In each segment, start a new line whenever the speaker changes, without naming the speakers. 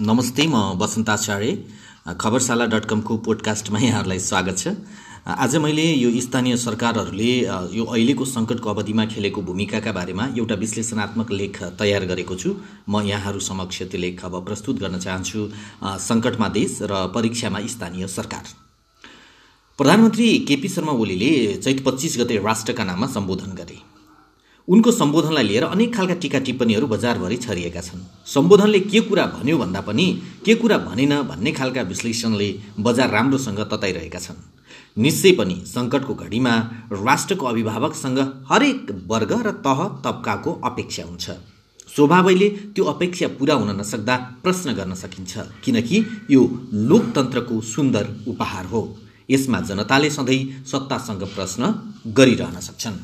नमस्ते म वसन्त आचार्य खबरशाला डट कमको पोडकास्टमा यहाँहरूलाई स्वागत छ। आज मैले यो स्थानीय सरकारहरूले यो अहिलेको सङ्कटको अवधिमा खेलेको भूमिकाका बारेमा एउटा विश्लेषणात्मक लेख तयार गरेको छु। म यहाँहरू समक्ष त्यो लेख अब प्रस्तुत गर्न चाहन्छु सङ्कटमा देश र परीक्षामा स्थानीय सरकार। प्रधानमन्त्री केपी शर्मा ओलीले चैत पच्चिस गते राष्ट्रका नाममा सम्बोधन गरे। उनको सम्बोधनलाई लिएर अनेक खालका टिका टिप्पणीहरू बजारभरि छरिएका छन्। सम्बोधनले के कुरा भन्यो भन्दा पनि के कुरा भनेन भन्ने खालका विश्लेषणले बजार राम्रोसँग तताइरहेका छन्। निश्चय पनि सङ्कटको घडीमा राष्ट्रको अभिभावकसँग हरेक वर्ग र तह तब्काको अपेक्षा हुन्छ। स्वभावैले त्यो अपेक्षा पुरा हुन नसक्दा प्रश्न गर्न सकिन्छ किनकि यो लोकतन्त्रको सुन्दर उपहार हो। यसमा जनताले सधैँ सत्तासँग प्रश्न गरिरहन सक्छन्।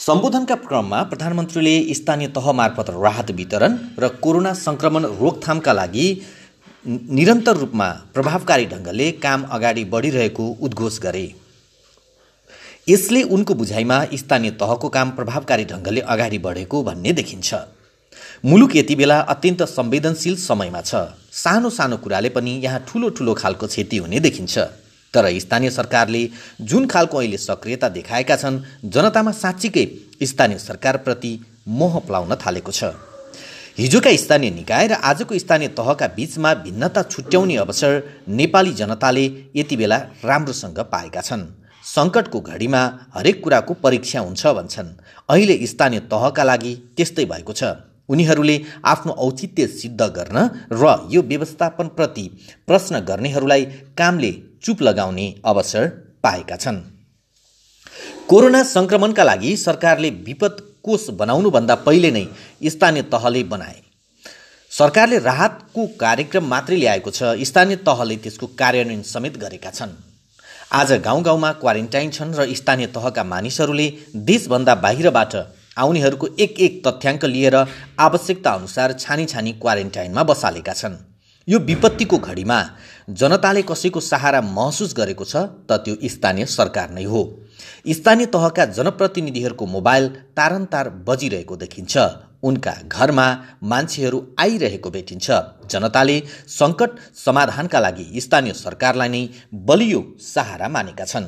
सम्बोधनका क्रममा प्रधानमन्त्रीले स्थानीय तह मार्फत राहत वितरण र कोरोना सङ्क्रमण रोकथामका लागि निरन्तर रूपमा प्रभावकारी ढङ्गले काम अगाडि बढिरहेको उद्घोष गरे। यसले उनको बुझाइमा स्थानीय तहको काम प्रभावकारी ढङ्गले अगाडि बढेको भन्ने देखिन्छ। मुलुक यति बेला अत्यन्त संवेदनशील समयमा छ। सानो सानो कुराले पनि यहाँ ठुलो ठुलो खालको क्षति हुने देखिन्छ। तर स्थानीय सरकारले जुन खालको अहिले सक्रियता देखाएका छन् जनतामा साँच्चीकै स्थानीय सरकारप्रति मोह पलाउन थालेको छ। हिजोका स्थानीय निकाय र आजको स्थानीय तहका बीचमा भिन्नता छुट्याउने अवसर नेपाली जनताले यति बेला राम्रोसँग पाएका छन्। सङ्कटको घडीमा हरेक कुराको परीक्षा हुन्छ भन्छन्। अहिले स्थानीय तहका लागि त्यस्तै भएको छ। उनीहरूले आफ्नो औचित्य सिद्ध गर्न र यो व्यवस्थापनप्रति प्रश्न गर्नेहरूलाई कामले चुप लगाउने अवसर पाएका छन्। कोरोना सङ्क्रमणका लागि सरकारले विपद कोष बनाउनुभन्दा पहिले नै स्थानीय तहले बनाए। सरकारले राहतको कार्यक्रम मात्रै ल्याएको छ स्थानीय तहले त्यसको कार्यान्वयन समेत गरेका छन्। आज गाउँ गाउँमा क्वारेन्टाइन छन् र स्थानीय तहका मानिसहरूले देशभन्दा बाहिरबाट आउनेहरूको एक एक तथ्याङ्क लिएर आवश्यकता अनुसार छानी छानी क्वारेन्टाइनमा बसालेका छन्। यो विपत्तिको घडीमा जनताले कसैको सहारा महसुस गरेको छ त त्यो स्थानीय सरकार नै हो। स्थानीय तहका जनप्रतिनिधिहरूको मोबाइल तारन्तार बजिरहेको देखिन्छ। उनका घरमा मान्छेहरू आइरहेको भेटिन्छ। जनताले सङ्कट समाधानका लागि स्थानीय सरकारलाई नै बलियो सहारा मानेका छन्।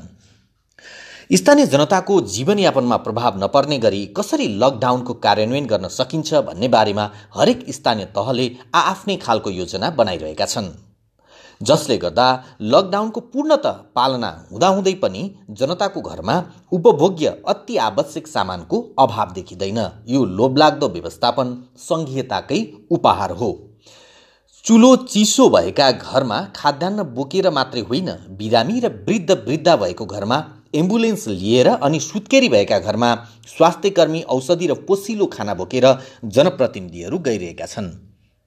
स्थानीय जनताको जीवनयापनमा प्रभाव नपर्ने गरी कसरी लकडाउनको कार्यान्वयन गर्न सकिन्छ भन्ने बारेमा हरेक स्थानीय तहले आआफ्नै खालको योजना बनाइरहेका छन्। जसले गर्दा लकडाउनको पूर्णत पालना हुँदाहुँदै पनि जनताको घरमा उपभोग्य अति आवश्यक सामानको अभाव देखिँदैन। यो लोभलाग्दो व्यवस्थापन सङ्घीयताकै उपहार हो। चुलो चिसो भएका घरमा खाद्यान्न बोकेर मात्रै होइन बिरामी र वृद्ध वृद्ध भएको घरमा एम्बुलेन्स लिएर अनि सुत्केरी भएका घरमा स्वास्थ्यकर्मी औषधि र पोसिलो खाना बोकेर जनप्रतिनिधिहरू गइरहेका छन्।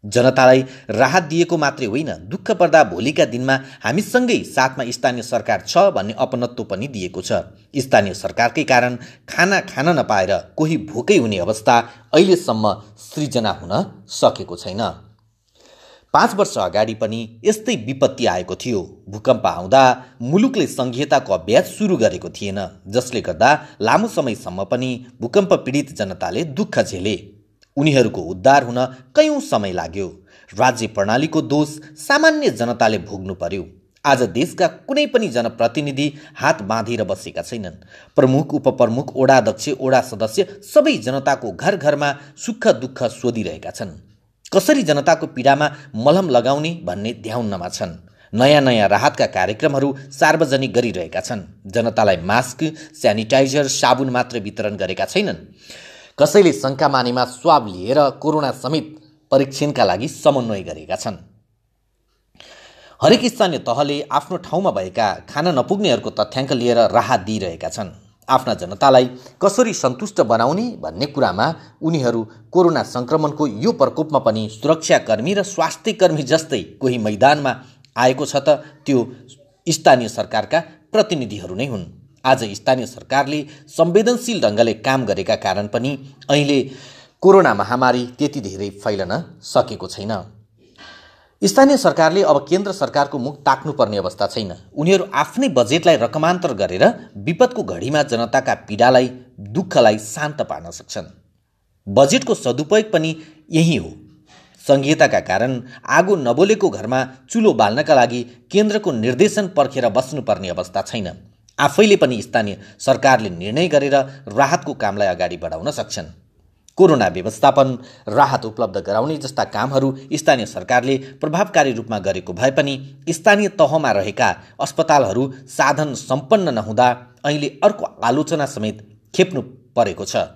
जनतालाई राहत दिएको मात्रै होइन दुःख पर्दा भोलिका दिनमा हामीसँगै साथमा स्थानीय सरकार छ भन्ने अपनत्व पनि दिएको छ। स्थानीय सरकारकै कारण खाना खान नपाएर कोही भोकै हुने अवस्था अहिलेसम्म सृजना हुन सकेको छैन। पाँच वर्ष अगाडि पनि यस्तै विपत्ति आएको थियो। भूकम्प आउँदा मुलुकले सङ्घीयताको अभ्यास सुरु गरेको थिएन जसले गर्दा लामो समयसम्म पनि भूकम्प पीडित जनताले दुःख झेले। उनीहरूको उद्धार हुन कयौँ समय लाग्यो। राज्य प्रणालीको दोष सामान्य जनताले भोग्नु पर्यो। आज देशका कुनै पनि जनप्रतिनिधि हात बाँधेर बसेका छैनन्। प्रमुख उपप्रमुख ओडाध्यक्ष ओडा सदस्य सबै जनताको घर घरमा सुख दुःख सोधिरहेका छन्। कसरी जनताको पीडामा मलम लगाउने भन्ने ध्याउन्नमा छन्? नयाँ नयाँ राहतका कार्यक्रमहरू सार्वजनिक गरिरहेका छन्। जनतालाई मास्क सेनिटाइजर साबुन मात्र वितरण गरेका छैनन्। कसैले शङ्का मानेमा स्वाब लिएर कोरोना समेत परीक्षणका लागि समन्वय गरेका छन्। हरेक स्थानीय तहले आफ्नो ठाउँमा भएका खान नपुग्नेहरूको तथ्याङ्क लिएर राहत दिइरहेका छन्। आफ्ना जनतालाई कसरी सन्तुष्ट बनाउने भन्ने कुरामा उनीहरू कोरोना सङ्क्रमणको यो प्रकोपमा पनि सुरक्षाकर्मी र स्वास्थ्यकर्मी जस्तै कोही मैदानमा आएको छ त त्यो स्थानीय सरकारका प्रतिनिधिहरू नै हुन्। आज स्थानीय सरकारले संवेदनशील ढङ्गले काम गरेका कारण पनि अहिले कोरोना महामारी त्यति धेरै फैलन सकेको छैन। स्थानीय सरकारले अब केन्द्र सरकारको मुख ताक्नुपर्ने अवस्था छैन। उनीहरू आफ्नै बजेटलाई रकमान्तर गरेर विपदको घडीमा जनताका पीडालाई दुःखलाई शान्त पार्न सक्छन्। बजेटको सदुपयोग पनि यही हो। सङ्घीयताका कारण आगो नबोलेको घरमा चुलो बाल्नका लागि केन्द्रको निर्देशन पर्खेर बस्नुपर्ने अवस्था छैन। आफैले पनि स्थानीय सरकारले निर्णय गरेर राहतको कामलाई अगाडि बढाउन सक्छन्। कोरोना व्यवस्थापन राहत उपलब्ध गराउने जस्ता कामहरू स्थानीय सरकारले प्रभावकारी रूपमा गरेको भए पनि स्थानीय तहमा रहेका अस्पतालहरू साधन सम्पन्न नहुँदा अहिले अर्को आलोचना समेत खेप्नु परेको छ।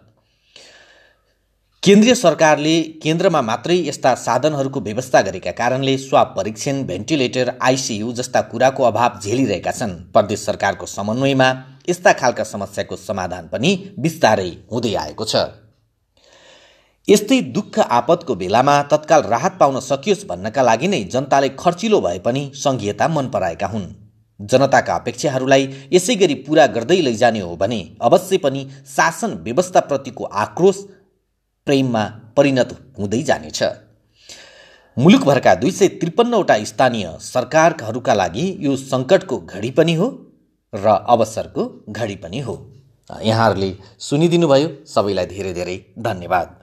केन्द्रीय सरकारले केन्द्रमा मात्रै यस्ता साधनहरूको व्यवस्था गरेका कारणले स्वाब परीक्षण भेन्टिलेटर आइसियु जस्ता कुराको अभाव झेलिरहेका छन्। प्रदेश सरकारको समन्वयमा यस्ता खालका समस्याको समाधान पनि बिस्तारै हुँदै आएको छ। यस्तै दुःख आपतको बेलामा तत्काल राहत पाउन सकियोस् भन्नका लागि नै जनताले खर्चिलो भए पनि सङ्घीयता मन पराएका हुन्। जनताका अपेक्षाहरूलाई यसै गरी पुरा गर्दै लैजाने हो भने अवश्य पनि शासन व्यवस्थाप्रतिको आक्रोश प्रेममा परिणत हुँदै जानेछ। मुलुकभरका दुई सय त्रिपन्नवटा स्थानीय सरकारहरूका लागि यो सङ्कटको घडी पनि हो र अवसरको घडी पनि हो। यहाँहरूले सुनिदिनुभयो सबैलाई धेरै धेरै धन्यवाद।